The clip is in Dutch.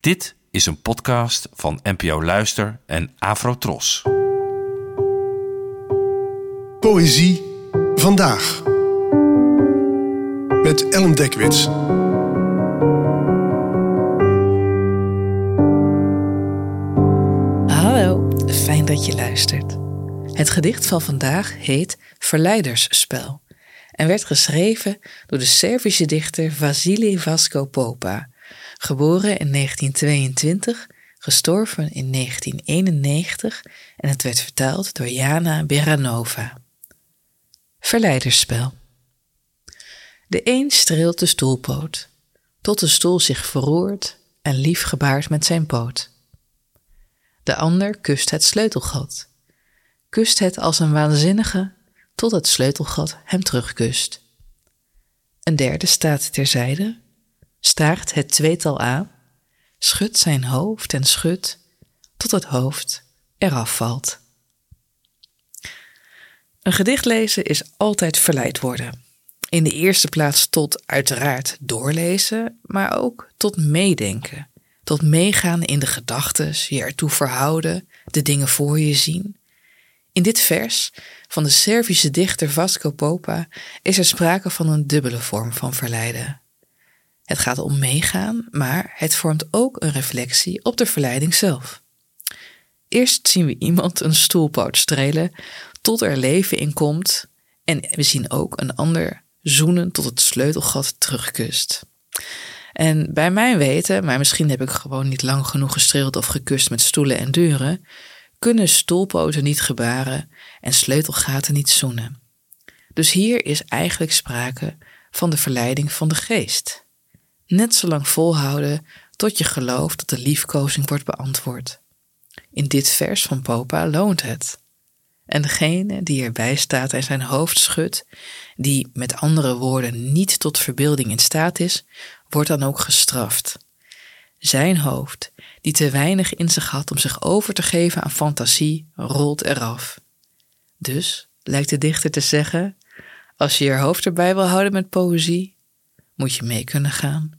Dit is een podcast van NPO Luister en Afrotros. Poëzie vandaag. Met Ellen Dekwits. Hallo, fijn dat je luistert. Het gedicht van vandaag heet Verleidersspel en werd geschreven door de Servische dichter Vasily Vasco Popa, geboren in 1922, gestorven in 1991 en het werd vertaald door Jana Beranova. Verleidersspel. De een streelt de stoelpoot, tot de stoel zich verroert en lief gebaart met zijn poot. De ander kust het sleutelgat, kust het als een waanzinnige, tot het sleutelgat hem terugkust. Een derde staat terzijde, staart het tweetal aan, schudt zijn hoofd en schudt, tot het hoofd eraf valt. Een gedicht lezen is altijd verleid worden. In de eerste plaats tot uiteraard doorlezen, maar ook tot meedenken. Tot meegaan in de gedachten, je ertoe verhouden, de dingen voor je zien. In dit vers van de Servische dichter Vasco Popa is er sprake van een dubbele vorm van verleiden. Het gaat om meegaan, maar het vormt ook een reflectie op de verleiding zelf. Eerst zien we iemand een stoelpoot strelen tot er leven in komt en we zien ook een ander zoenen tot het sleutelgat terugkust. En bij mijn weten, maar misschien heb ik gewoon niet lang genoeg gestreeld of gekust met stoelen en deuren, kunnen stoelpoten niet gebaren en sleutelgaten niet zoenen. Dus hier is eigenlijk sprake van de verleiding van de geest. Net zo lang volhouden tot je gelooft dat de liefkozing wordt beantwoord. In dit vers van Popa loont het. En degene die erbij staat en zijn hoofd schudt, die met andere woorden niet tot verbeelding in staat is, wordt dan ook gestraft. Zijn hoofd, die te weinig in zich had om zich over te geven aan fantasie, rolt eraf. Dus, lijkt de dichter te zeggen, als je je hoofd erbij wil houden met poëzie, moet je mee kunnen gaan